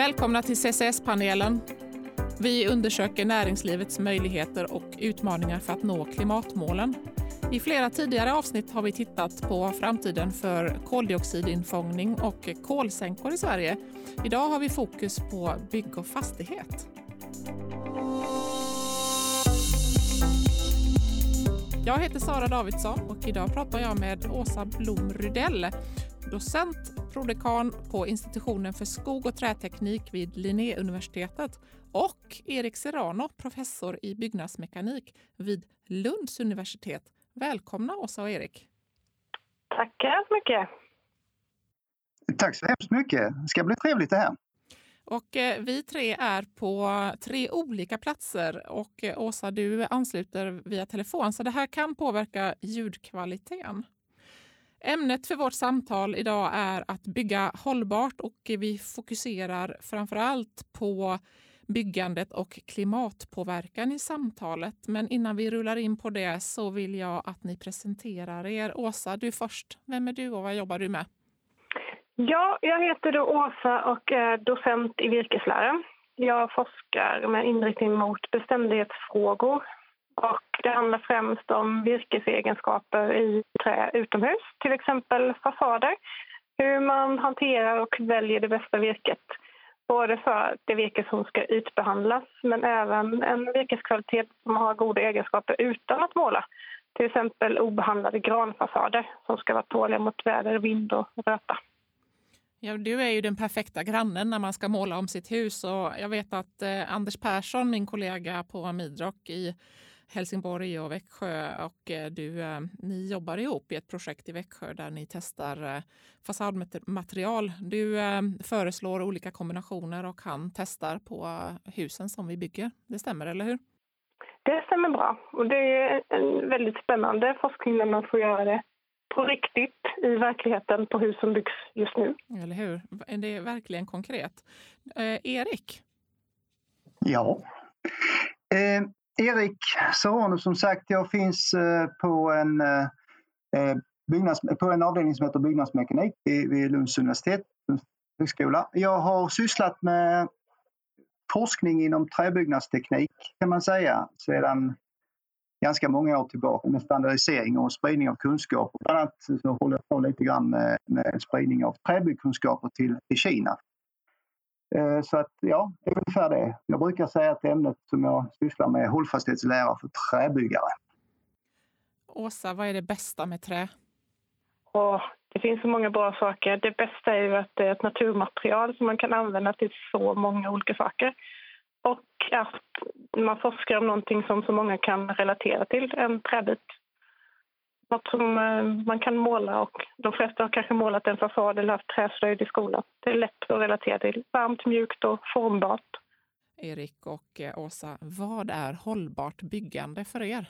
Välkomna till CCS-panelen. Vi undersöker näringslivets möjligheter och utmaningar för att nå klimatmålen. I flera tidigare avsnitt har vi tittat på framtiden för koldioxidinfångning och kolsänkor i Sverige. Idag har vi fokus på bygg och fastighet. Jag heter Sara Davidsson och idag pratar jag med Åsa Blom Rydell, docent, prodekan på institutionen för skog och träteknik vid Linnéuniversitetet och Erik Serrano, professor i byggnadsmekanik vid Lunds universitet. Välkomna Åsa och Erik. Tackar så mycket. Tack så hemskt mycket. Det ska bli trevligt det här. Och eh, vi tre är på tre olika platser och eh, Åsa, du ansluter via telefon så det här kan påverka ljudkvaliteten. Ämnet för vårt samtal idag är att bygga hållbart och vi fokuserar framför allt på byggandet och klimatpåverkan i samtalet. Men innan vi rullar in på det så vill jag att ni presenterar er. Åsa, du först. Vem är du och vad jobbar du med? Ja, jag heter då Åsa och är docent i virkeslära. Jag forskar med inriktning mot beständighetsfrågor och det handlar främst om virkesegenskaper i trä utomhus, till exempel fasader. Hur man hanterar och väljer det bästa virket. Både för det virke som ska ytbehandlas men även en virkeskvalitet som har goda egenskaper utan att måla. Till exempel obehandlade granfasader som ska vara tåliga mot väder, vind och röta. Ja, du är ju den perfekta grannen när man ska måla om sitt hus. Och jag vet att eh, Anders Persson, min kollega på Midrock i Helsingborg och Växjö och eh, du, eh, ni jobbar ihop i ett projekt i Växjö där ni testar eh, fasadmaterial. Du föreslår olika kombinationer och han testar på husen som vi bygger. Det stämmer, eller hur? Det stämmer bra. Och det är en väldigt spännande forskning när man får göra det på riktigt i verkligheten på hus som byggs just nu. Eller hur? Det är verkligen konkret. Eh, Erik? Ja. Eh, Erik Serrano, som sagt, jag finns eh, på en, eh, eh, byggnads, på en avdelning som heter byggnadsmekanik vid Lunds universitet, högskola. Jag har sysslat med forskning inom träbyggnadsteknik kan man säga sedan ganska många år tillbaka med standardisering och spridning av kunskap. Bland annat så håller jag på lite grann med, med spridning av träbyggkunskaper till, till Kina. Eh, så att ja, det är ungefär det. Jag brukar säga att ämnet som jag sysslar med är hållfasthetslära för träbyggare. Åsa, vad är det bästa med trä? Oh, det finns så många bra saker. Det bästa är ju att det är ett naturmaterial som man kan använda till så många olika saker. Och att man forskar om någonting som så många kan relatera till, en träbit något som eh, man kan måla och de flesta har kanske målat en fasad eller haft träslöjd i skolan. Det är lätt att relatera till. Varmt, mjukt och formbart. Erik och eh, Åsa, vad är hållbart byggande för er?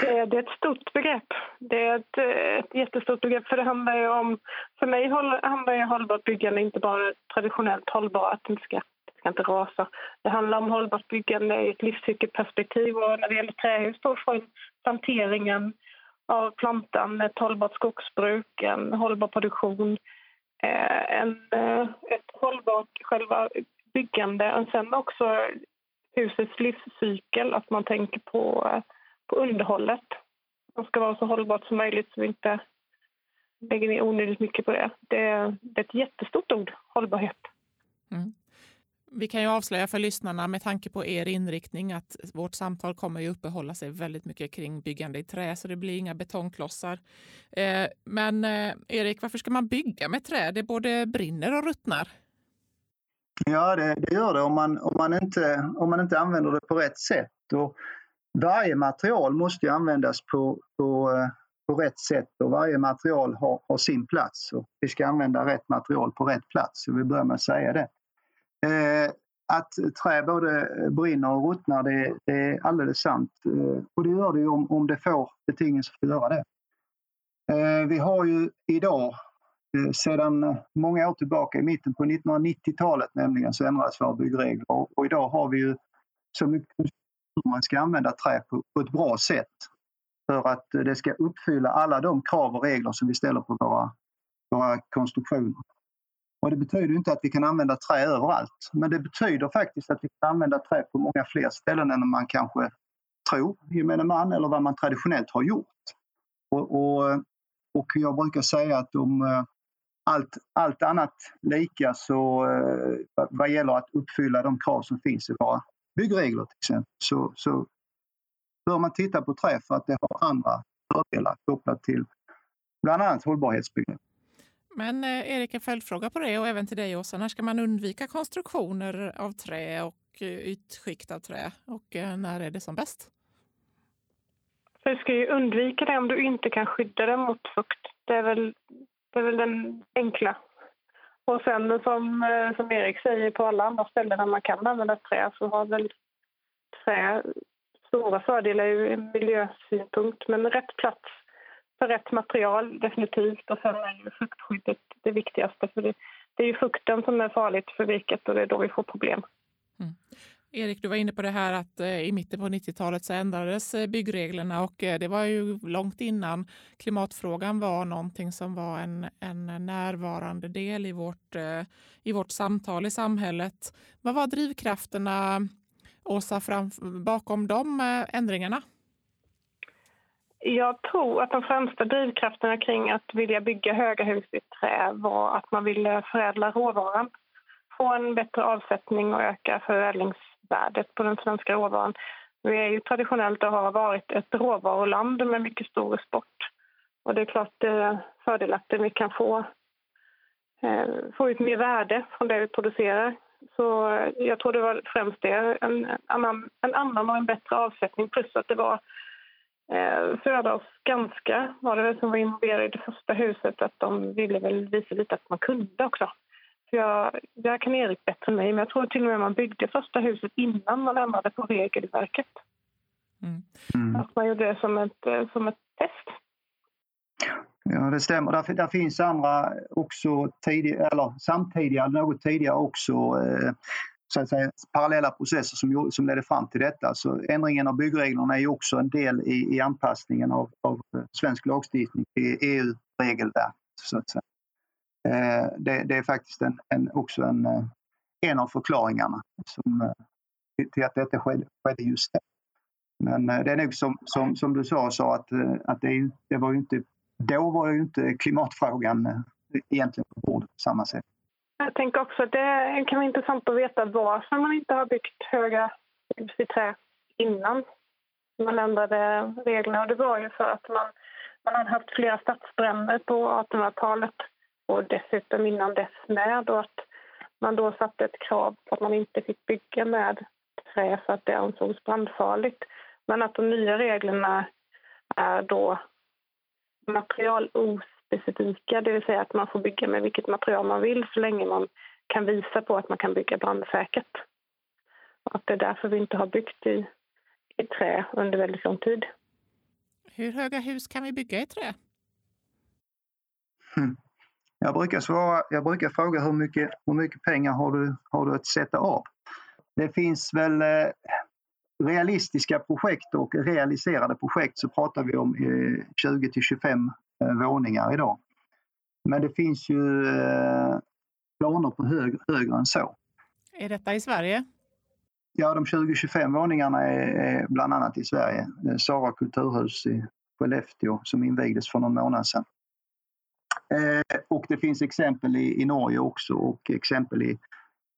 Det är, ett stort begrepp. Det är ett, eh, ett jättestort begrepp. För det handlar om, för mig handlar ju hållbart byggande inte bara traditionellt hållbart, att det ska ska inte rasa. Det handlar om hållbart byggande i ett livscykelperspektiv och när det gäller trähus då från planteringen av plantan, ett hållbart skogsbruk, en hållbar produktion, eh, en, eh, ett hållbart själva byggande och sen också husets livscykel, att man tänker på, på underhållet. Det ska vara så hållbart som möjligt så vi inte lägger ner onödigt mycket på det. Det, det är ett jättestort ord, hållbarhet. Mm. Vi kan ju avslöja för lyssnarna med tanke på er inriktning att vårt samtal kommer ju uppehålla sig väldigt mycket kring byggande i trä, så det blir inga betongklossar. Eh, men eh, Erik, varför ska man bygga med trä? Det både brinner och ruttnar. Ja, det, det gör det om man, om, man inte, om man inte använder det på rätt sätt. Och varje material måste ju användas på, på, eh, på rätt sätt och varje material har, har sin plats. Och vi ska använda rätt material på rätt plats. så vi börjar med att säga det. Eh, att trä både brinner och ruttnar, det, det är alldeles sant. Eh, och det gör det ju om, om det får betingelser för att göra det. Eh, vi har ju idag sedan många år tillbaka, i mitten på 1990-talet nämligen, så ändrades våra byggregler. Och idag har vi ju så mycket hur man ska använda trä på, på, ett bra sätt för att det ska uppfylla alla de krav och regler som vi ställer på våra, våra konstruktioner. Och det betyder inte att vi kan använda trä överallt, men det betyder faktiskt att vi kan använda trä på många fler ställen än man kanske tror, gemene man, eller vad man traditionellt har gjort. Och, och, och jag brukar säga att om eh, allt, allt annat lika så eh, vad gäller att uppfylla de krav som finns i våra byggregler till exempel så, så bör man titta på trä för att det har andra fördelar kopplat till bland annat hållbarhetsbegrepp. Men eh, Erik, en följdfråga på det och även till dig Åsa. När ska man undvika konstruktioner av trä och eh, ytskikt av trä och eh, när är det som bäst? Du ska ju undvika det om du inte kan skydda det mot fukt. Det är väl, det är väl den enkla. Och sen som, eh, som Erik säger, på alla andra ställen där man kan använda trä så har väl trä stora fördelar ur miljösynpunkt. Men rätt plats för rätt material definitivt. Och sen är ju fuktskyddet det viktigaste. För det, det är ju fukten som är farligt för virket och det är då vi får problem. Mm. Erik, du var inne på det här att eh, i mitten på 90-talet så ändrades eh, byggreglerna och eh, det var ju långt innan klimatfrågan var någonting som var en, en närvarande del i vårt, i vårt samtal i samhället. Vad var drivkrafterna, Åsa, fram, bakom de ändringarna? Jag tror att de främsta drivkrafterna kring att vilja bygga höga hus i trä var att man ville förädla råvaran, få en bättre avsättning och öka förädlingsvärdet på den svenska råvaran. Vi är ju traditionellt och har varit ett råvaruland med mycket stor export. Och det är klart det är fördelaktigt vi kan få, eh, få ut mer värde från det vi producerar. Så jag tror det var främst det, en, annan, en annan och en bättre avsättning plus att det var eh, Södra och Skanska var det väl som var involverade i det första huset att de ville väl visa lite att man kunde också. För jag, jag kan Erik bättre än mig, men jag tror till och med man byggde första huset innan man ändrade på regelverket. Mm. Mm. Att man gjorde det som ett, eh, som ett test. Ja, det stämmer. Där, där finns andra också tidiga, eller samtidiga, något tidigare också eh, så att säga, parallella processer som, som ledde fram till detta. Så ändringen av byggreglerna är ju också en del i, i anpassningen av, av eh, svensk lagstiftning till EU-regelverk. Så att säga. Eh, det, det, är faktiskt en, en, också en, eh, en av förklaringarna som, eh, till att detta skedde, skedde just det. Men det är nog som, som, som du sa, så att, att det, det var ju inte, då var ju inte klimatfrågan egentligen på bordet på samma sätt. Jag tänker också att det kan vara intressant att veta varför man inte har byggt höga hus i trä innan man ändrade reglerna. Och det var ju för att man, man hade haft flera stadsbränder på 1800-talet och dessutom innan dess med och att man då satte ett krav på att man inte fick bygga med trä för att det ansågs brandfarligt. Men att de nya reglerna är då materialos specifika, det vill säga att man får bygga med vilket material man vill så länge man kan visa på att man kan bygga brandsäkert. Och att det är därför vi inte har byggt i, i trä under väldigt lång tid. Hur höga hus kan vi bygga i trä? Hmm. Jag, brukar svara, jag brukar fråga hur mycket, hur mycket pengar har du, har du att sätta av? Det finns väl eh, realistiska projekt och realiserade projekt så pratar vi om eh, 20 till 25 Eh, våningar idag. Men det finns ju eh, planer på hög, högre än så. Är detta i Sverige? Ja, de 20-25 våningarna är, bland annat i Sverige. Sara kulturhus i Skellefteå som invigdes för någon månad sedan. Eh, och det finns exempel i, i Norge också och exempel i,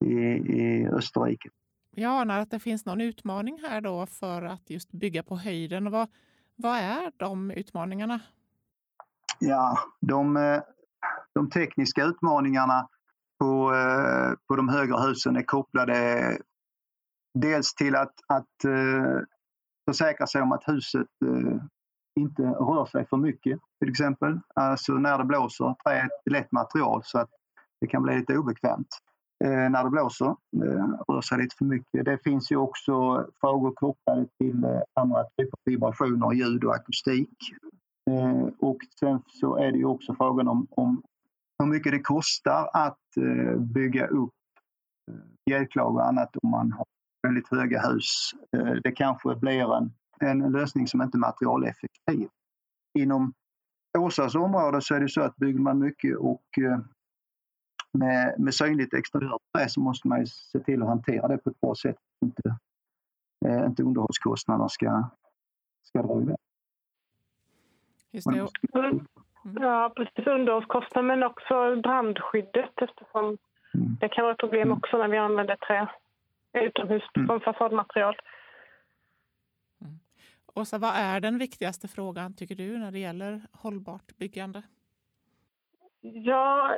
i, i Österrike. Jag anar att det finns någon utmaning här då för att just bygga på höjden. Vad, vad är de utmaningarna? Ja, de, eh, de tekniska utmaningarna på, eh, på de högre husen är kopplade dels till att, att eh, försäkra sig om att huset inte rör sig för mycket till exempel. Alltså när det blåser, trä är ett lätt material så att det kan bli lite obekvämt när det blåser, rör sig lite för mycket. Det finns ju också frågor kopplade till andra typer av vibrationer, ljud och akustik. Eh, och sen så är det ju också frågan om, om hur mycket det kostar att eh, bygga upp eh, bjälklag och annat om man har väldigt höga hus. Eh, det kanske blir en, en lösning som inte är materialeffektiv. Inom Åsas område så är det så att bygger man mycket och eh, med, med synligt exteriört trä så måste man se till att hantera det på ett bra sätt. Inte, eh, inte underhållskostnaderna ska, ska dra iväg. Just det. Mm. Ja, precis. Underhållskostnader men också brandskyddet eftersom mm. det kan vara ett problem mm. också när vi använder trä utomhus mm. som fasadmaterial. Mm. Åsa, vad är den viktigaste frågan tycker du när det gäller hållbart byggande? Ja,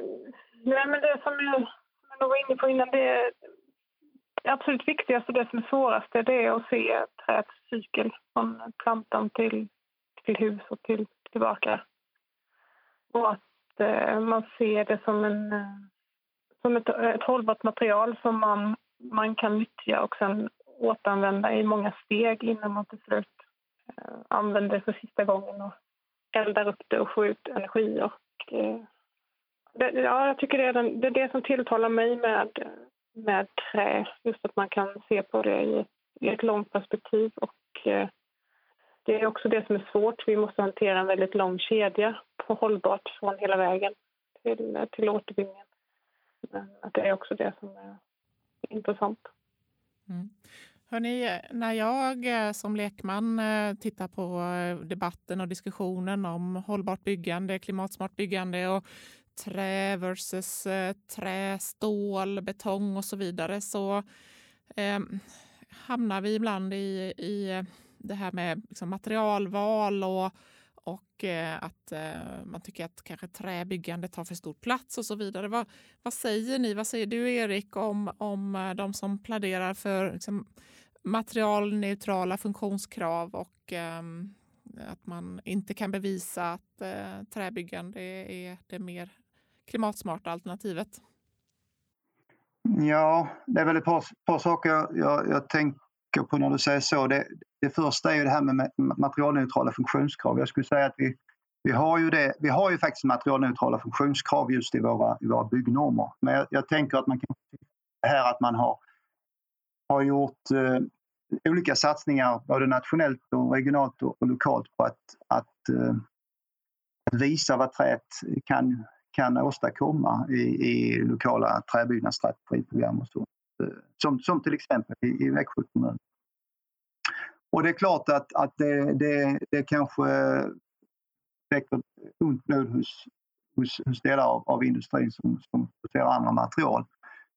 nej, men det som jag, som jag var inne på innan, det, det absolut viktigaste och det som är svårast det är att se träets cykel från plantan till, till hus och till tillbaka. Och att eh, man ser det som, en, eh, som ett, ett hållbart material som man, man kan nyttja och sen återanvända i många steg innan man till slut eh, använder det för sista gången och eldar upp det och får ut energi. Och, eh, det, ja, jag tycker det är, den, det är det som tilltalar mig med, med trä. Just att man kan se på det i, i ett långt perspektiv. Och, eh, det är också det som är svårt. Vi måste hantera en väldigt lång kedja på hållbart från hela vägen till, till återvinningen. Men att det är också det som är intressant. Mm. Hörrni, när jag eh, som lekman eh, tittar på eh, debatten och diskussionen om hållbart byggande, klimatsmart byggande och trä versus trä, stål, betong och så vidare så eh, hamnar vi ibland i, i det här med liksom materialval och, och eh, att eh, man tycker att kanske träbyggande tar för stor plats och så vidare. Vad, vad säger ni? Vad säger du Erik om, om eh, de som pläderar för liksom, materialneutrala funktionskrav och ehm, att man inte kan bevisa att eh, träbyggande är det mer klimatsmarta alternativet? Ja, det är väl ett par, par saker jag, jag tänker på när du säger så. Det, det första är ju det här med materialneutrala funktionskrav. Jag skulle säga att vi, vi, har, ju det, vi har ju faktiskt materialneutrala funktionskrav just i våra, i våra byggnormer. Men jag, jag tänker att man kan här att man har, har gjort eh, olika satsningar både nationellt och regionalt och, och lokalt på att, att, eh, att visa vad träet kan kan åstadkomma i, i lokala träbyggnadsstrategiprogram och sånt. Eh, som, som till exempel i, i Växjö kommun. Och det är klart att, att det, det, det kanske väcker ont blod hos, hos, hos delar av, av industrin som, som producerar andra material.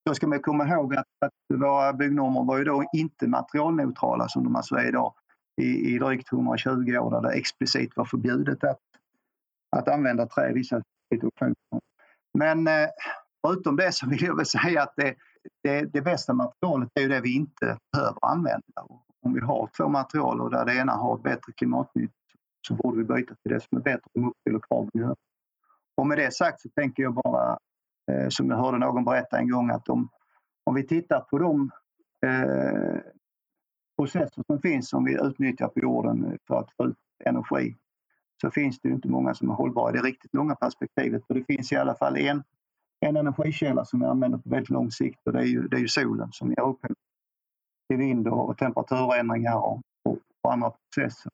Då ska man komma ihåg att, att våra byggnormer var ju då inte materialneutrala som de alltså är idag i, i drygt 120 år där det explicit var förbjudet att, att använda trä i vissa situationer. Men eh, förutom det så vill jag väl säga att det, det, det bästa materialet är ju det vi inte behöver använda. Om vi har två material och där det ena har bättre klimatnytta så borde vi byta till det som är bättre som uppfyller kraven. Och med det sagt så tänker jag bara, eh, som jag hörde någon berätta en gång, att om, om vi tittar på de eh, processer som finns som vi utnyttjar på jorden för att få ut energi så finns det inte många som är hållbara i det riktigt långa perspektivet. Och det finns i alla fall en, en energikälla som vi använder på väldigt lång sikt och det är ju, det är ju solen som ger upphov till vind och temperaturändringar och, och, och andra processer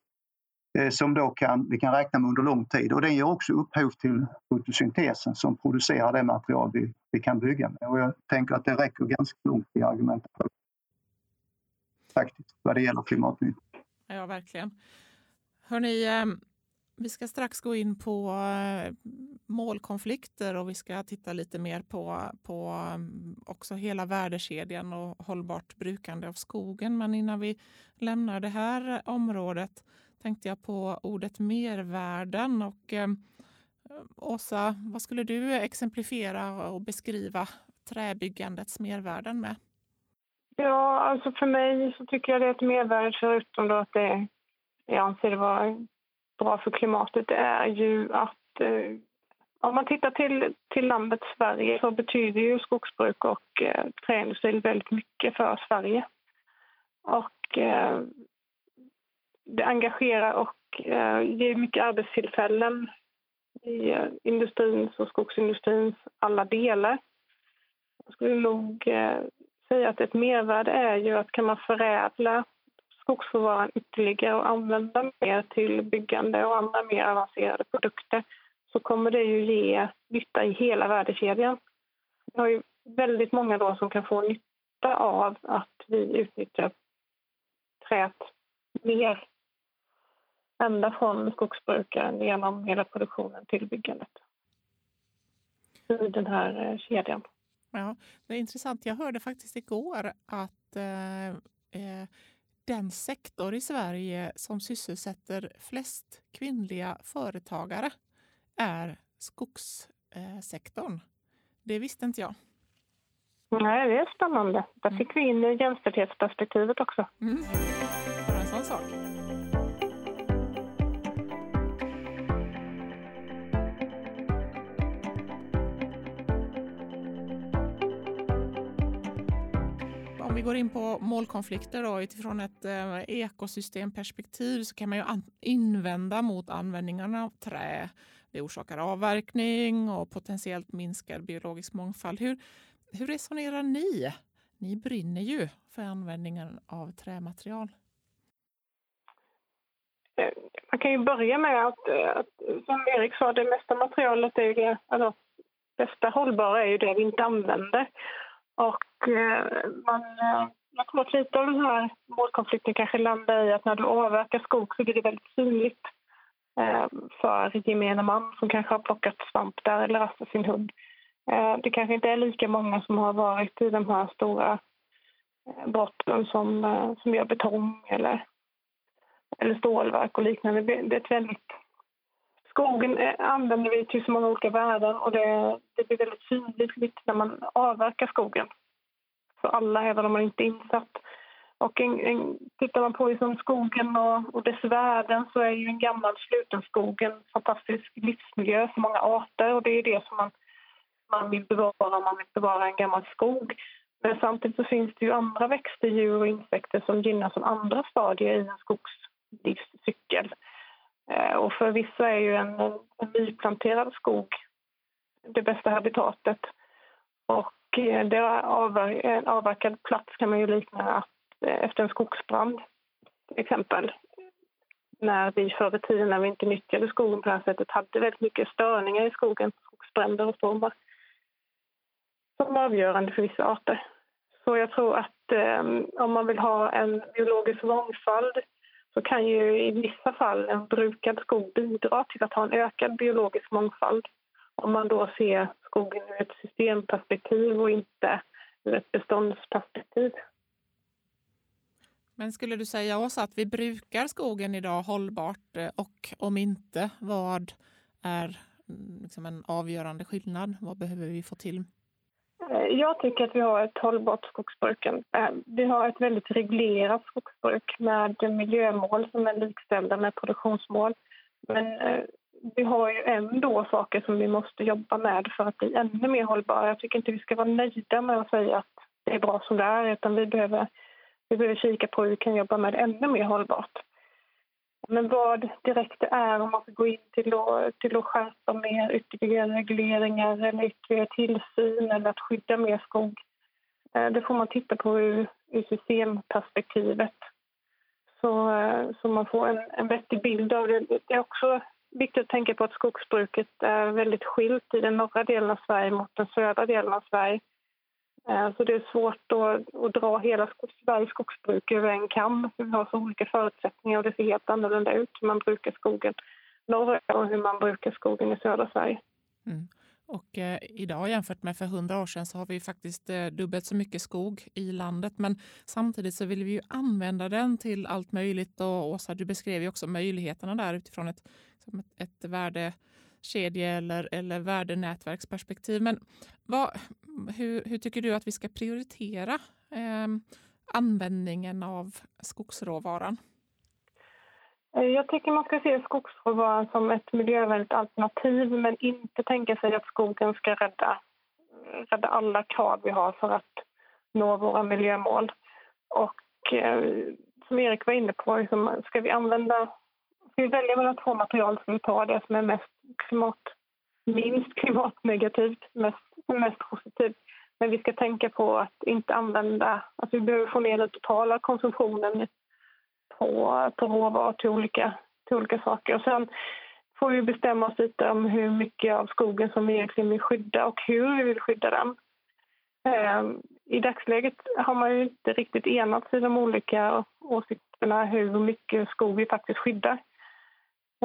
eh, som då kan, vi kan räkna med under lång tid. Och den ger också upphov till fotosyntesen som producerar det material vi, vi kan bygga med. Och jag tänker att det räcker ganska långt i argumentationen. faktiskt vad det gäller klimatnytta. Ja, verkligen. Hörrni, ehm, vi ska strax gå in på eh, målkonflikter och vi ska titta lite mer på, på mm, också hela värdekedjan och hållbart brukande av skogen. Men innan vi lämnar det här området tänkte jag på ordet mervärden. Och, eh, Åsa, vad skulle du exemplifiera och beskriva träbyggandets mervärden med? Ja, alltså för mig så tycker jag det är ett mervärde förutom då att det, jag anser det vara bra för klimatet är ju att eh, om man tittar till, till landet Sverige så betyder ju skogsbruk och eh, träindustri väldigt mycket för Sverige. Och eh, det engagerar och eh, ger mycket arbetstillfällen i eh, industrins och skogsindustrins alla delar. Jag skulle nog eh, säga att ett mervärde är ju att kan man förädla skogsråvaran ytterligare och använda mer till byggande och andra mer avancerade produkter så kommer det ju ge nytta i hela värdekedjan. vi har ju väldigt många då som kan få nytta av att vi utnyttjar träet mer ända från skogsbrukaren genom hela produktionen till byggandet. I den här eh, kedjan. Ja, det är intressant. Jag hörde faktiskt igår att eh, eh, den sektor i Sverige som sysselsätter flest kvinnliga företagare är skogssektorn. Eh, det visste inte jag. Nej, det är spännande. Där fick vi in jämställdhetsperspektivet också. Mm. En sån sak. Går in på målkonflikter då, utifrån ett eh, ekosystemperspektiv så kan man ju invända mot användningen av trä. Det orsakar avverkning och potentiellt minskad biologisk mångfald. Hur, hur resonerar ni? Ni brinner ju för användningen av trämaterial. Eh, man kan ju börja med att, eh, att som Erik sa, det mesta materialet är det alltså, bästa hållbara är ju det vi inte använder. Och eh, man, eh, tror att lite av den här målkonflikten kanske landar i att när du avverkar skog så blir det väldigt synligt eh, för gemene man som kanske har plockat svamp där eller rastat sin hund. Eh, det kanske inte är lika många som har varit i de här stora brotten som, som gör betong eller, eller stålverk och liknande. Det är ett väldigt... Skogen använder vi till så många olika värden och det, det blir väldigt synligt när man avverkar skogen. För alla, även om man inte är insatt. Och en, en, tittar man på liksom skogen och, och, dess värden så är ju en gammal sluten skog en fantastisk livsmiljö för många arter och det är det som man man vill bevara, man vill bevara en gammal skog. Men samtidigt så finns det ju andra växter, djur och insekter som gynnas av andra stadier i en skogslivscykel. Eh, och för vissa är ju en, en nyplanterad skog det bästa habitatet. Och Eh, det avver en avverkad plats kan man ju likna eh, efter en skogsbrand, till exempel. När vi förr i tiden, när vi inte nyttjade skogen på det här sättet, hade väldigt mycket störningar i skogen, skogsbränder och så som var avgörande för vissa arter. Så jag tror att eh, om man vill ha en biologisk mångfald så kan ju i vissa fall en brukad skog bidra till att ha en ökad biologisk mångfald om man då ser skogen ur ett systemperspektiv och inte ur ett beståndsperspektiv. Men skulle du säga oss att vi brukar skogen idag hållbart eh, och om inte, vad är mm, liksom en avgörande skillnad? Vad behöver vi få till? Eh, jag tycker att vi har ett hållbart skogsbruk. Eh, vi har ett väldigt reglerat skogsbruk med miljömål som är likställda med produktionsmål. Men vi har ju ändå saker som vi måste jobba med för att bli ännu mer hållbara. Jag tycker inte vi ska vara nöjda med att säga att det är bra som det är utan vi behöver, vi behöver kika på hur vi kan jobba med det ännu mer hållbart. Men vad direkt det är, om man ska gå in till att, till att skärpa mer ytterligare regleringar eller ytterligare tillsyn eller att skydda mer skog, eh, det får man titta på ur, ur systemperspektivet. Så, eh, så man får en, en vettig bild av det. Det är också viktigt att tänka på att skogsbruket är väldigt skilt i den norra delen av Sverige mot den södra delen av Sverige. Eh, så det är svårt att, dra hela Sveriges skogsbruk över en kam. Vi har så olika förutsättningar och det ser helt annorlunda ut hur man brukar skogen norr och hur man brukar skogen i södra Sverige. Mm. Och eh, idag jämfört med för hundra år sedan så har vi faktiskt eh, dubbelt så mycket skog i landet. Men samtidigt så vill vi ju använda den till allt möjligt. Och Åsa, du beskrev ju också möjligheterna där utifrån ett, ett, ett värdekedje eller, eller värdenätverksperspektiv. Men vad, hur, hur, tycker du att vi ska prioritera eh, användningen av skogsråvaran? Eh, jag tycker man ska se skogsråvaran som ett miljövänligt alternativ men inte tänka sig att skogen ska rädda, rädda alla krav vi har för att nå våra miljömål. Och eh, som Erik var inne på, liksom, ska vi använda Ska vi välja mellan två material ska vi ta det som är mest klimat, minst klimatnegativt, mest, mest positivt. Men vi ska tänka på att inte använda... Alltså vi behöver få ner den totala konsumtionen på, på råvaror till olika, till olika saker. Och sen får vi bestämma oss lite om hur mycket av skogen som vi egentligen vill skydda och hur vi vill skydda den. Ehm, I dagsläget har man ju inte riktigt enats i de olika åsikterna hur mycket skog vi faktiskt skyddar.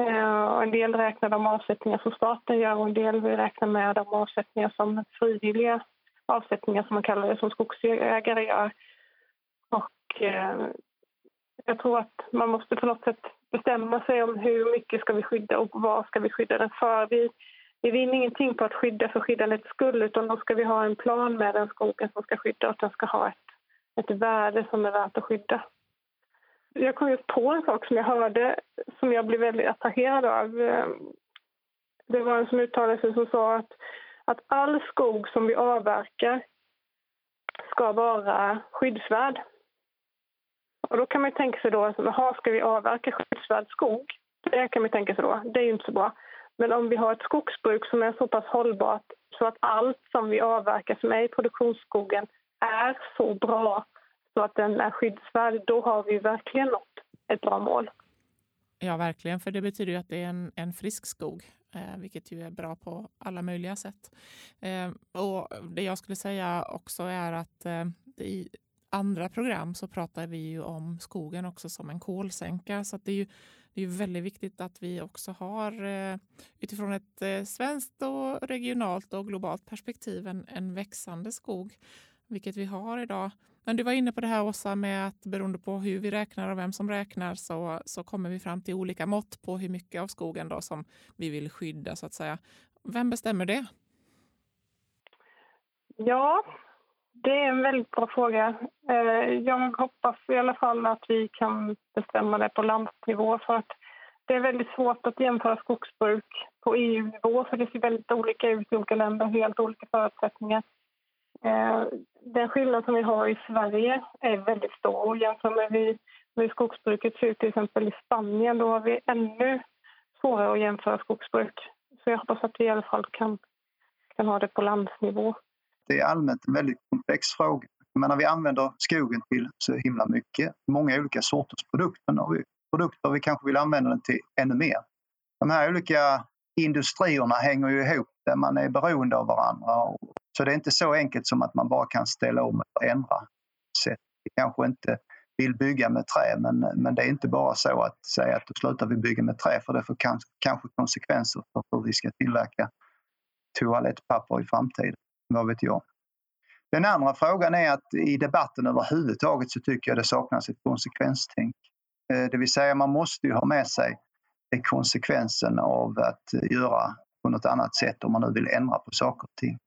Ehm, en del räknar de avsättningar som staten gör och en del vill räkna med de avsättningar som frivilliga avsättningar som man kallar det, som skogsägare gör. Och ehm, jag tror att man måste på något sätt bestämma sig om hur mycket ska vi skydda och vad ska vi skydda den för. Vi, vi vinner ingenting på att skydda för skyddandets skull utan då ska vi ha en plan med den skogen som ska skydda och att den ska ha ett, ett värde som är värt att skydda. Jag kom just på en sak som jag hörde som jag blev väldigt attraherad av. Det var en som uttalade sig som sa att, att all skog som vi avverkar ska vara skyddsvärd. Och då kan man tänka sig då, aha, ska vi avverka skyddsvärd skog? Det kan man tänka sig då, det är ju inte så bra. Men om vi har ett skogsbruk som är så pass hållbart så att allt som vi avverkar som är i produktionsskogen är så bra så att den är skyddsvärd, då har vi verkligen nått ett bra mål. Ja, verkligen, för det betyder ju att det är en, en frisk skog, eh, vilket ju är bra på alla möjliga sätt. Eh, och Det jag skulle säga också är att eh, i andra program så pratar vi ju om skogen också som en kolsänka, så det är ju det är väldigt viktigt att vi också har eh, utifrån ett eh, svenskt och regionalt och globalt perspektiv en, en växande skog, vilket vi har idag. Men du var inne på det här Åsa med att beroende på hur vi räknar och vem som räknar så, så kommer vi fram till olika mått på hur mycket av skogen då som vi vill skydda så att säga. Vem bestämmer det? Ja, det är en väldigt bra fråga. Eh, jag hoppas i alla fall att vi kan bestämma det på landsnivå för att det är väldigt svårt att jämföra skogsbruk på EU-nivå för det ser väldigt olika ut i olika länder, helt olika förutsättningar. Eh, den skillnad som vi har i Sverige är väldigt stor. Jämför med hur skogsbruket ser ut till exempel i Spanien, då har vi ännu svårare att jämföra skogsbruk. Så jag hoppas att vi i alla fall kan, kan ha det på landsnivå. Det är allmänt en väldigt komplex fråga. Men vi använder skogen till så himla mycket, många olika sorters produkter. och har vi produkter vi kanske vill använda den till ännu mer. De här olika industrierna hänger ju ihop, där man är beroende av varandra. Så det är inte så enkelt som att man bara kan ställa om och ändra sätt. Vi kanske inte vill bygga med trä, men, men det är inte bara så att säga att då slutar vi bygga med trä, för det får kanske konsekvenser för hur vi ska tillverka toalettpapper i framtiden. Vad vet jag? Den andra frågan är att i debatten överhuvudtaget så tycker jag det saknas ett konsekvenstänk. Eh, det vill säga man måste ju ha med sig eh, konsekvensen av att göra på något annat sätt om man nu vill ändra på saker och ting.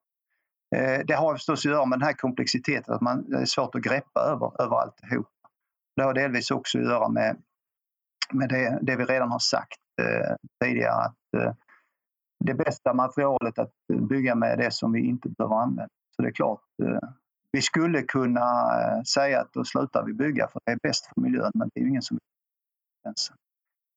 Eh, det har förstås att göra med den här komplexiteten, att man, det är svårt att greppa över, över alltihop. Det har delvis också att göra med, med det, det vi redan har sagt eh, tidigare, att eh, det bästa materialet att bygga med är det som vi inte behöver använda. Så det är klart, eh, vi skulle kunna eh, säga att då slutar vi bygga för det är bäst för miljön, men det är ju ingen som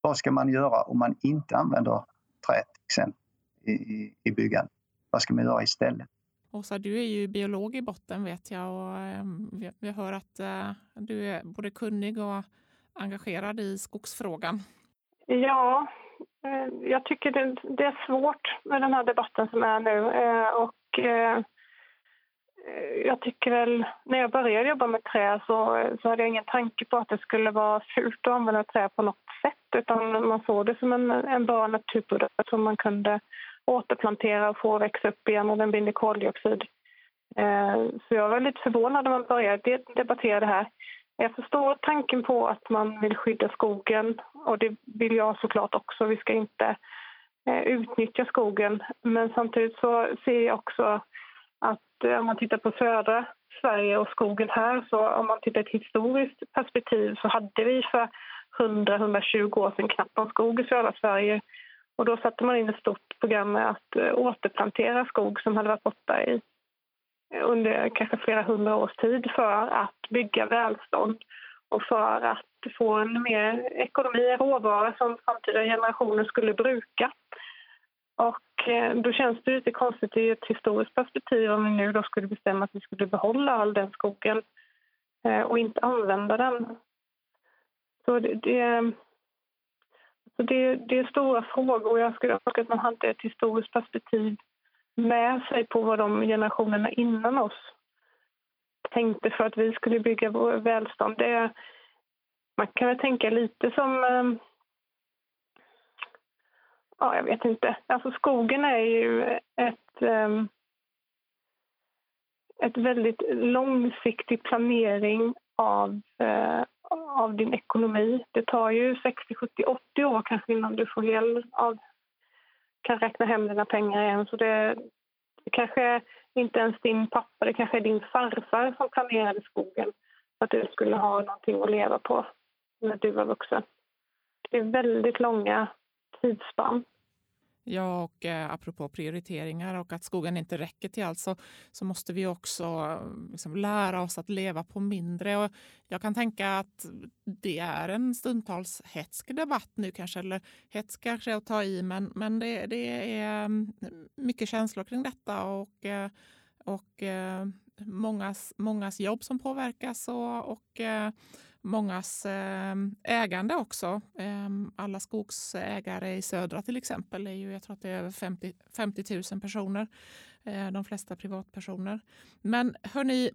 Vad ska man göra om man inte använder trä till exempel i, i, i byggandet? Vad ska man göra istället? Åsa, du är ju biolog i botten vet jag och ehm, vi hör att eh, du är både kunnig och engagerad i skogsfrågan. Ja, Eh, jag tycker det, är svårt med den här debatten som är nu. Eh, och eh, eh, jag tycker väl, när jag började jobba med trä så, så hade jag ingen tanke på att det skulle vara fult att använda trä på något sätt utan man såg det som en, en bra naturprodukt som man kunde återplantera och få växa upp igen och den binder koldioxid. Eh, så jag var lite förvånad när man började debattera det här. Jag förstår tanken på att man vill skydda skogen och det vill jag såklart också. Vi ska inte eh, utnyttja skogen men samtidigt så ser jag också att eh, om man tittar på södra Sverige och skogen här så om man tittar i ett historiskt perspektiv så hade vi för 100-120 år sedan knappt någon skog i södra Sverige. Och då satte man in ett stort program med att eh, återplantera skog som hade varit borta i under kanske flera hundra års tid för att bygga välstånd och för att få en mer ekonomi, råvara som framtida generationer skulle bruka. Och eh, då känns det lite konstigt i ett historiskt perspektiv om vi nu då skulle bestämma att vi skulle behålla all den skogen eh, och inte använda den. Så det, det, så det, det är stora frågor jag skulle önska att man hade ett historiskt perspektiv med sig på vad de generationerna innan oss tänkte för att vi skulle bygga vår välstånd. Det, man kan väl tänka lite som... Eh, ja, jag vet inte. Alltså skogen är ju ett... Eh, ett väldigt långsiktig planering av, eh, av din ekonomi. Det tar ju 60, 70, 80 år kanske innan du får hel av, kan räkna hem dina pengar igen. Så det, det kanske inte ens din pappa, det kanske är din farfar som planerade skogen för att du skulle ha någonting att leva på när du var vuxen. Det är väldigt långa tidsspann. Ja, och eh, apropå prioriteringar och att skogen inte räcker till allt så, så måste vi också eh, liksom, lära oss att leva på mindre. Och jag kan tänka att det är en stundtals hetsk debatt nu kanske, eller hetsk kanske att ta i, men, men det, det är mm, mycket känslor kring detta och, eh, och eh, mångas, mångas jobb som påverkas och, och eh, mångas ehm, ägande också. Ehm, alla skogsägare i södra till exempel är ju, jag tror att det är över 50, 50 000 personer. Eh, de flesta privatpersoner. Men hörni,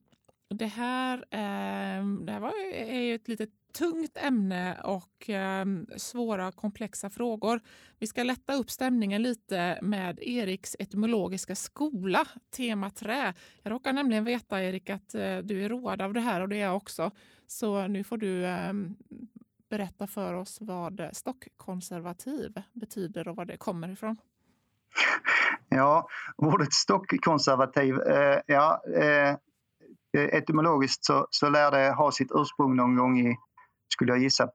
det här, ehm, det här var, är ju ett litet tungt ämne och eh, svåra komplexa frågor. Vi ska lätta upp stämningen lite med Eriks etymologiska skola, tema trä. Jag råkar nämligen veta Erik att eh, du är road av det här och det är jag också. Så nu får du eh, berätta för oss vad stockkonservativ betyder och var det kommer ifrån. Ja, ordet stockkonservativ, eh, ja, eh, etymologiskt så, så lär det ha sitt ursprung någon gång i skulle jag gissa,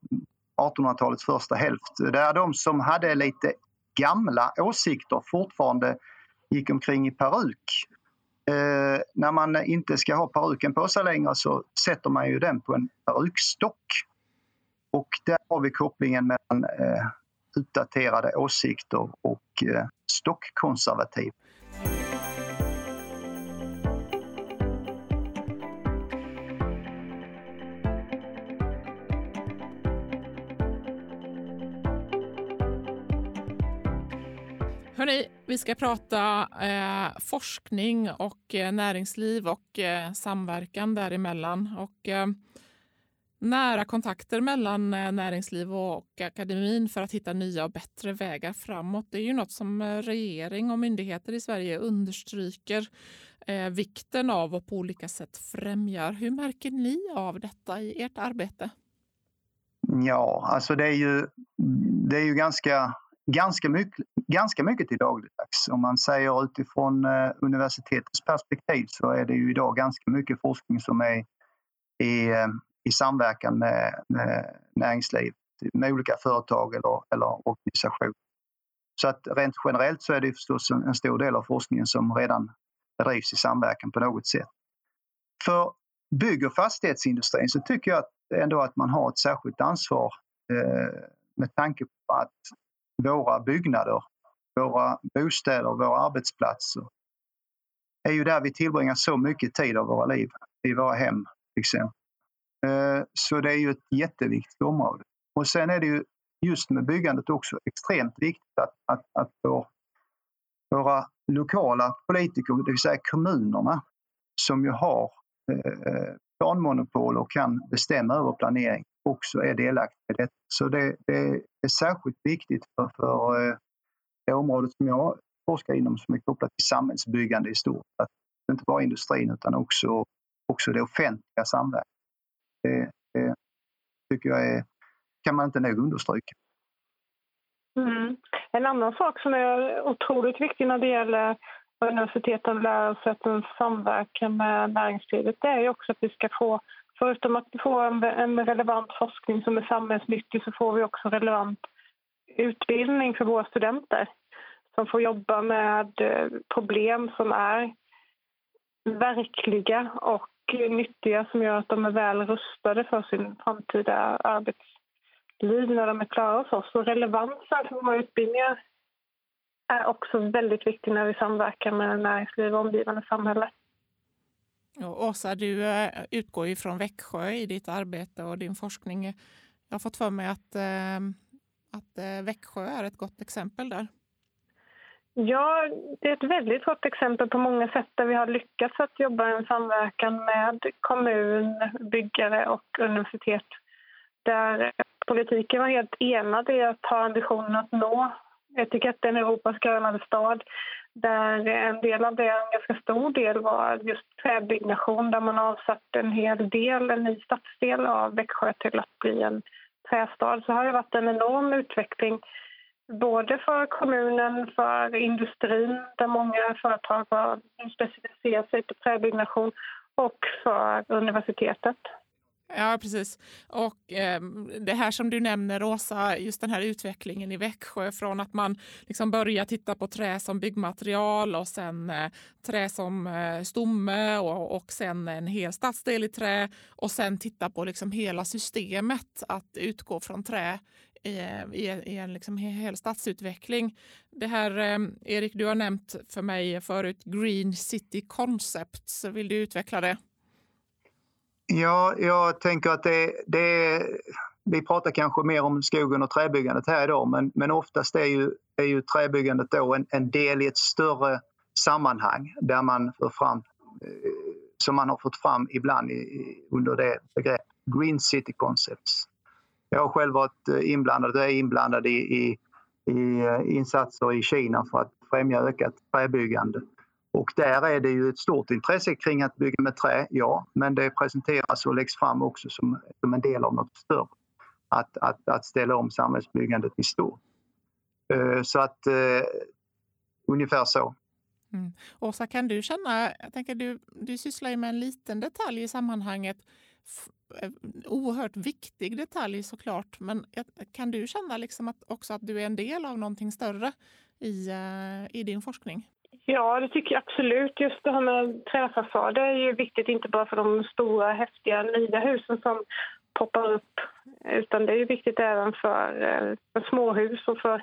1800-talets första hälft. Där de som hade lite gamla åsikter fortfarande gick omkring i peruk. Eh, när man inte ska ha peruken på sig längre så sätter man ju den på en perukstock. Och där har vi kopplingen mellan eh, utdaterade åsikter och eh, stockkonservativ. Vi ska prata eh, forskning och eh, näringsliv och eh, samverkan däremellan. Och, eh, nära kontakter mellan eh, näringsliv och akademin för att hitta nya och bättre vägar framåt. Det är ju något som eh, regering och myndigheter i Sverige understryker eh, vikten av och på olika sätt främjar. Hur märker ni av detta i ert arbete? Ja, alltså det är ju, det är ju ganska ganska mycket, ganska mycket till dagligdags. Om man säger utifrån eh, universitetets perspektiv så är det ju idag ganska mycket forskning som är i, eh, i samverkan med, med näringsliv, med olika företag eller, eller organisationer. Så att rent generellt så är det förstås en, en stor del av forskningen som redan bedrivs i samverkan på något sätt. För bygg och fastighetsindustrin så tycker jag ändå att man har ett särskilt ansvar eh, med tanke på att våra byggnader, våra bostäder, våra arbetsplatser är ju där vi tillbringar så mycket tid av våra liv, i våra hem till exempel. Eh, så det är ju ett jätteviktigt område. Och sen är det ju just med byggandet också extremt viktigt att, att, att vår, våra lokala politiker, det vill säga kommunerna, som ju har eh, eh planmonopol och kan bestämma över planering, också är delaktiga i detta. Så det, det är särskilt viktigt för, för eh, det området som jag forskar inom som är kopplat till samhällsbyggande i stort. Att inte bara industrin utan också, också det offentliga samverkan. Det, det tycker jag är, kan man inte nog understryka. Mm. En annan sak som är otroligt viktig när det gäller universiteten och lärosätens samverkan med näringslivet det är ju också att vi ska få Förutom att vi får en, en relevant forskning som är samhällsnyttig så får vi också relevant utbildning för våra studenter som får jobba med eh, problem som är verkliga och nyttiga som gör att de är väl rustade för sin framtida arbetsliv när de är klara hos oss. Och relevansen för våra utbildningar är också väldigt viktig när vi samverkar med näringsliv och omgivande samhälle. Och Åsa, du eh, utgår ju från Växjö i ditt arbete och din forskning. Jag har fått för mig att, eh, att eh, Växjö är ett gott exempel där. Ja, det är ett väldigt gott exempel på många sätt där vi har lyckats att jobba i en samverkan med kommun, byggare och universitet. Där politiken var helt enad i att ha ambitionen att nå etiketten Europas grönare stad. Där en del av det, en ganska stor del, var just träbyggnation där man avsatt en hel del, en ny stadsdel av Växjö till att bli en trästad. Så har det varit en enorm utveckling både för kommunen, för industrin där många företag har specificerat sig på träbyggnation och för universitetet. Ja, precis. Och eh, det här som du nämner, Åsa, just den här utvecklingen i Växjö från att man liksom börjar titta på trä som byggmaterial och sen eh, trä som eh, stomme och, och sen en hel stadsdel i trä och sen titta på liksom hela systemet att utgå från trä i, i, i en liksom hel stadsutveckling. Det här, eh, Erik, du har nämnt för mig förut Green City Concepts. Vill du utveckla det? Ja, jag tänker att det, det vi pratar kanske mer om skogen och träbyggandet här idag men, men oftast är ju, är ju träbyggandet då en, en del i ett större sammanhang där man för fram, eh, som man har fått fram ibland i, under det begrepp Green City Concepts. Jag har själv varit eh, inblandad och är inblandad i, i, i eh, insatser i Kina för att främja ökat träbyggande. Och där är det ju ett stort intresse kring att bygga med trä, ja, men det presenteras och läggs fram också som, som en del av något större. Att, att, att ställa om samhällsbyggandet i stort. Eh, så att uh, ungefär så. Mm. Åsa, kan du känna, jag tänker du, du sysslar ju med en liten detalj i sammanhanget, eh, oerhört viktig detalj såklart. Men kan du känna liksom att också att du är en del av någonting större i, i din forskning? Ja, det tycker jag absolut. Just det här med träfasader är ju viktigt inte bara för de stora häftiga nya husen som poppar upp utan det är ju viktigt även för, eh, för småhus och för,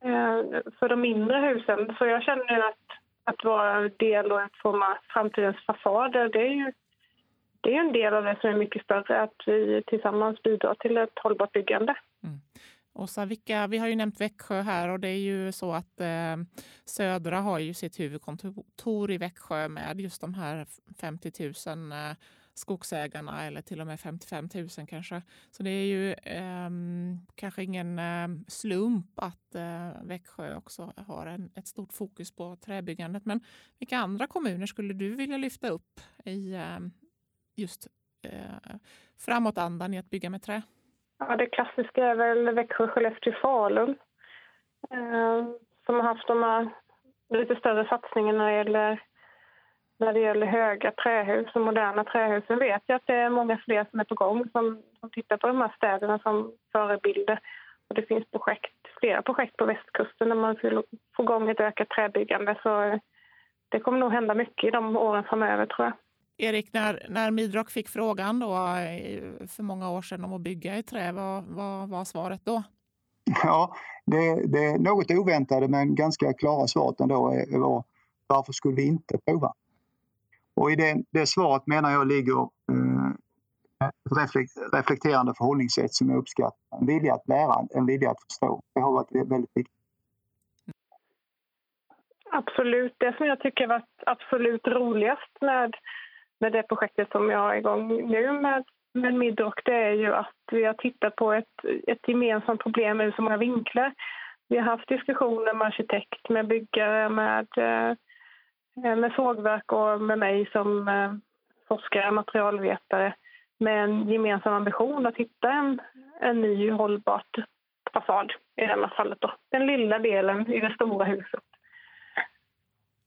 eh, för de mindre husen. Så jag känner att, att vara del och att forma framtidens fasader det är ju det är en del av det som är mycket större, att vi tillsammans bidrar till ett hållbart byggande. Mm. Åsa, vilka, vi har ju nämnt Växjö här och det är ju så att eh, Södra har ju sitt huvudkontor i Växjö med just de här 50 000 eh, skogsägarna eller till och med 55 000 kanske. Så det är ju eh, kanske ingen eh, slump att eh, Växjö också har en, ett stort fokus på träbyggandet. Men vilka andra kommuner skulle du vilja lyfta upp i eh, just eh, framåtandan i att bygga med trä? Ja, det klassiska är väl Växjö, Skellefteå, Falun eh, som har haft de här lite större satsningarna när det gäller när det gäller höga trähus och moderna trähus. Sen vet jag att det är många fler som är på gång som, som tittar på de här städerna som förebilder. Och det finns projekt, flera projekt på västkusten där man vill få igång ett ökat träbyggande. Så eh, det kommer nog hända mycket i de åren framöver tror jag. Erik, när, när Midrock fick frågan då, eh, för många år sedan om att bygga i trä, vad, vad var svaret då? Ja, det, det något oväntade men ganska klara svaret ändå var varför skulle vi inte prova? Och i det, det svaret menar jag ligger eh, ett reflekterande förhållningssätt som jag uppskattar. En vilja att lära, en vilja att förstå. Det har varit väldigt viktigt. Absolut. Det som jag tycker varit absolut roligast med med det projektet som jag har igång nu med, med Midrock det är ju att vi har tittat på ett, ett gemensamt problem ur så många vinklar. Vi har haft diskussioner med arkitekt, med byggare, med, eh, med sågverk och med mig som eh, forskare, materialvetare med en gemensam ambition att hitta en, en ny hållbart fasad i det här fallet. Då. Den lilla delen i det stora huset.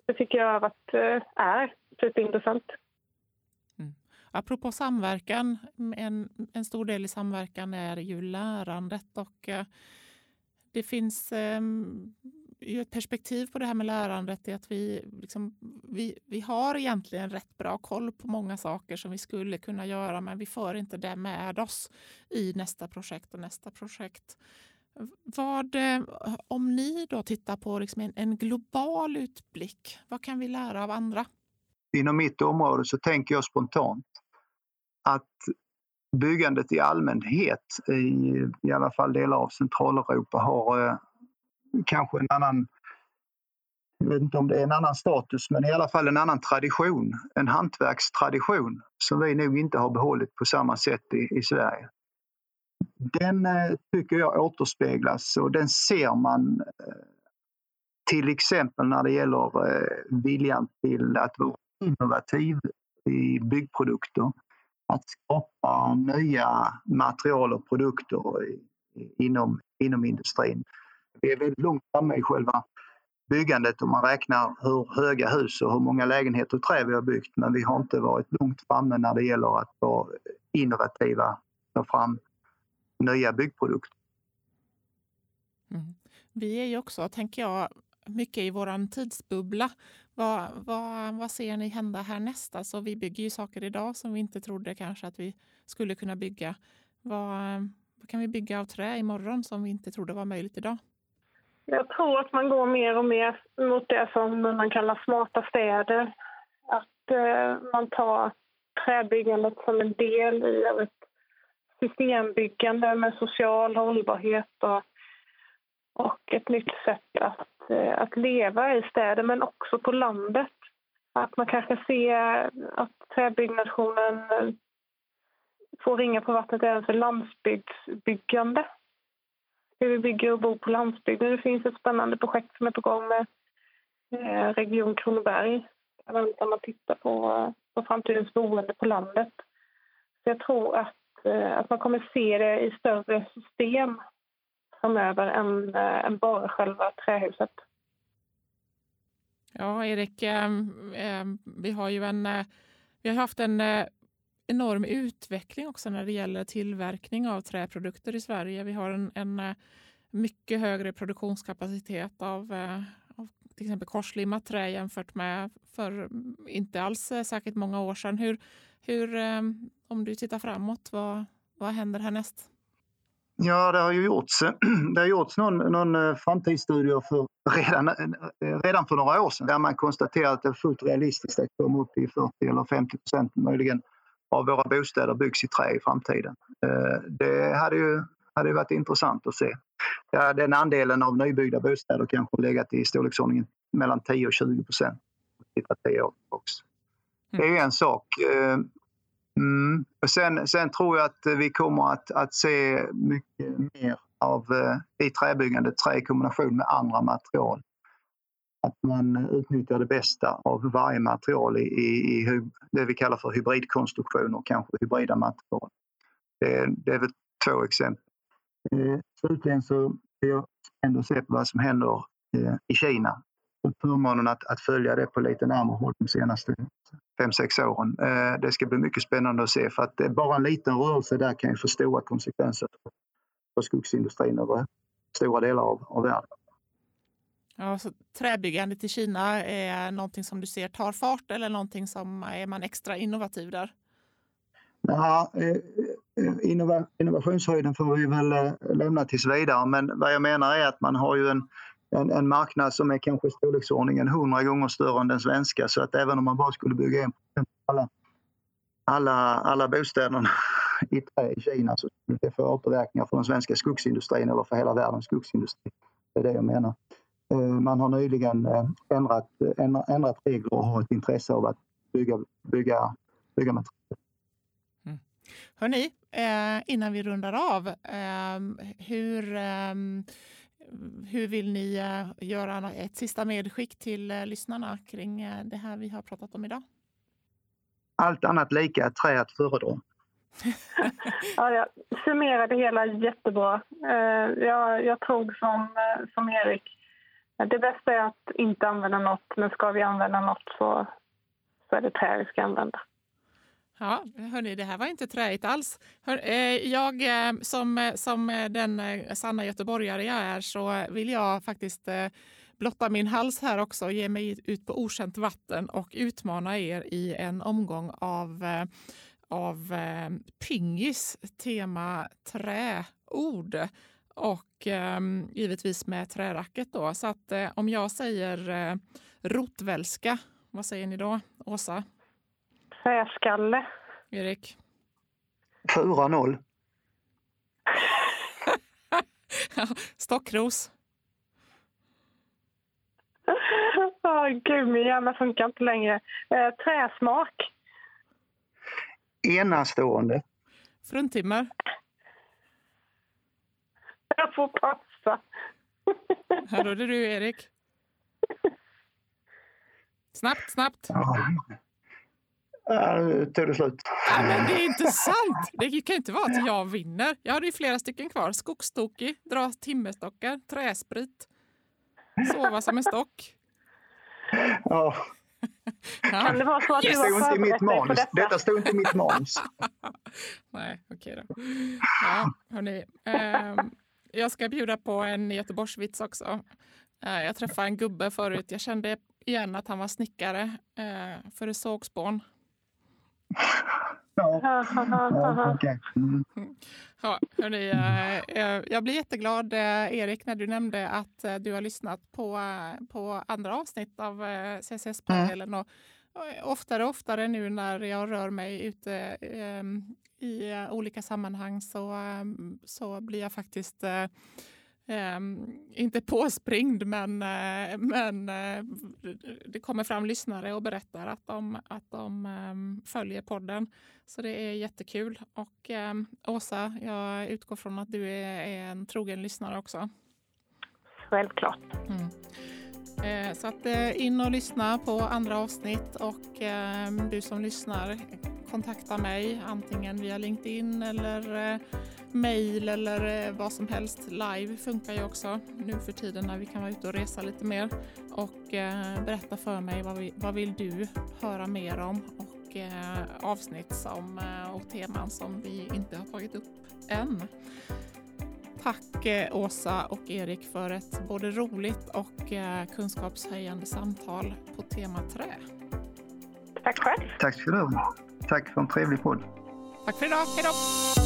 Det tycker jag har varit, eh, är superintressant. Apropå samverkan, en, en stor del i samverkan är ju lärandet och eh, det finns ehm, ju ett perspektiv på det här med lärandet i att vi, liksom, vi, vi har egentligen rätt bra koll på många saker som vi skulle kunna göra men vi får inte det med oss i nästa projekt och nästa projekt. Vad, eh, om ni då tittar på liksom en, en global utblick, vad kan vi lära av andra? Inom mitt område så tänker jag spontant att byggandet i allmänhet i, i alla fall delar av Centraleuropa har eh, kanske en annan jag vet inte om det är en annan status, men i alla fall en annan tradition, en hantverkstradition som vi nog inte har behållit på samma sätt i, i Sverige. Den eh, tycker jag återspeglas och den ser man eh, till exempel när det gäller eh, viljan till att vara innovativ i byggprodukter. Att skapa nya material och produkter inom, inom industrin. Vi är väldigt långt framme i själva byggandet om man räknar hur höga hus och hur många lägenheter och trä vi har byggt. Men vi har inte varit långt framme när det gäller att vara innovativa och fram nya byggprodukter. Mm. Vi är ju också, tänker jag, mycket i vår tidsbubbla. Vad, vad, vad ser ni hända härnäst? Alltså, vi bygger ju saker idag som vi inte trodde kanske att vi skulle kunna bygga. Vad, vad kan vi bygga av trä imorgon som vi inte trodde var möjligt idag? Jag tror att man går mer och mer mot det som man kallar smarta städer. Att eh, man tar träbyggandet som en del i ett systembyggande med social hållbarhet och, och ett nytt sätt att, eh, att leva i städer, men också på landet. Att man kanske ser att träbyggnationen eh, får ringa på vattnet även för landsbygdsbyggande hur vi bygger och bor på landsbygden. Det finns ett spännande projekt som är på gång med eh, Region Kronoberg. Där man tittar på, på framtidens boende på landet. Så jag tror att, att man kommer se det i större system framöver än, äh, eh, än bara själva trähuset. Ja, Erik, äh, vi har ju en, eh, vi har haft en eh, enorm utveckling också när det gäller tillverkning av träprodukter i Sverige. Vi har en, en mycket högre produktionskapacitet av, av till exempel korslimmat trä jämfört med för inte alls eh, särskilt många år sedan. Hur, hur, ehm, om du tittar framåt, vad, vad händer härnäst? Ja, det har ju gjorts, eh, det har gjorts någon, någon eh, framtidsstudie för redan, eh, redan för några år sedan där man konstaterar att det är fullt realistiskt att komma upp i 40 eller 50 procent möjligen av våra bostäder byggs i trä i framtiden. Det hade ju hade varit intressant att se. Ja, den andelen av nybyggda bostäder kanske legat i storleksordningen mellan 10 och 20 procent. Det är ju en sak. Mm. Och Sen, sen, tror jag att vi kommer att, att se mycket mer av eh, i träbyggandet trä i kombination med andra material att man utnyttjar det bästa av varje material i, i, i det vi kallar för hybridkonstruktioner, kanske hybrida material. Det, det är väl två exempel. Eh, slutligen så vill jag ändå se på vad som händer eh, i Kina. Förmånen att, att följa det på lite närmare håll de senaste fem sex åren. Eh, det ska bli mycket spännande att se för att är bara en liten rörelse där kan ju få stora konsekvenser för skogsindustrin över stora delar av, av världen. Ja, så träbyggandet i Kina är någonting som du ser tar fart eller någonting som är man extra innovativ där? Ja, eh, eh, innovationshöjden får vi väl eh, lämna tills vidare men vad jag menar är att man har ju en, en, en marknad som är kanske storleksordningen 100 gånger större än den svenska så att även om man bara skulle bygga en alla, alla, alla bostäderna i trä i Kina så skulle det få återverkningar för den svenska skogsindustrin eller för hela världens skogsindustri. Det är det jag menar. Eh, man har nyligen eh, ändrat, ändrat regler och har ett intresse av att bygga, bygga, bygga med mm. Hörni, eh, innan vi rundar av, hur, hur vill ni göra ett sista medskick till lyssnarna kring det här vi har pratat om idag? Allt annat lika, trä att föredra. ja, jag summerade hela jättebra. Jag, jag tror som, som Erik det bästa är att inte använda något, men ska vi använda något så, så är det trä vi ska använda. Ja, hörni, det här var inte träigt alls. Hör, eh, jag eh, som, eh, som eh, den sanna göteborgare jag är så vill jag faktiskt eh, blotta min hals här också och ge mig ut på okänt vatten och utmana er i en omgång av, eh, av eh, pingis, tema träord och eh, givetvis med träracket. Då. Så att, eh, om jag säger eh, rotvälska, vad säger ni då? Åsa? Träskalle. Erik? 4-0. Stockros? oh, gud, min hjärna funkar inte längre. Eh, träsmak. Enastående. Fruntimmer. Jag får passa. Här är det du, Erik. Snabbt, snabbt. Ja. Ja, nu tog det slut. Ja, men det är inte sant! Det kan inte vara att jag vinner. Jag hade ju flera stycken kvar. Skogstokig, dra timmerstockar, träsprit, sova som en stock. Ja. Kan det vara så att Det du har i mitt förberett dig på manus. detta? Detta stod inte i mitt manus. Nej, okej då. Ja, hörni. ehm, jag ska bjuda på en Göteborgsvits också. Eh, jag träffade en gubbe förut. Jag kände igen att han var snickare eh, för sågspån. Ja, Ja. Mm. Hörni, jag blir jätteglad, eh, Erik, när du nämnde att eh, du har lyssnat på, eh, på andra avsnitt av CCS-panelen. Och, och oftare och oftare nu när jag rör mig ute eh, i olika sammanhang så, så blir jag faktiskt Ehm, inte påspringd, men, eh, men eh, det kommer fram lyssnare och berättar att de, att de ehm, följer podden. Så det är jättekul. Och ehm, Åsa, jag utgår från att du är, är en trogen lyssnare också. Självklart. Mm. Eh, Så att in och lyssna på andra avsnitt och du som lyssnar kontakta mig antingen via LinkedIn eller mail eller eh, vad som helst. Live funkar ju också nu för tiden när vi kan vara ute och resa lite mer och eh, berätta för mig vad, vi, vad vill du höra mer om och eh, avsnitt som, och teman som vi inte har tagit upp än. Tack eh, Åsa och Erik för ett både roligt och eh, kunskapshöjande samtal på tema trä. Tack själv. Tack ska du ha. Tack för en trevlig podd. Tack för idag. Hej då!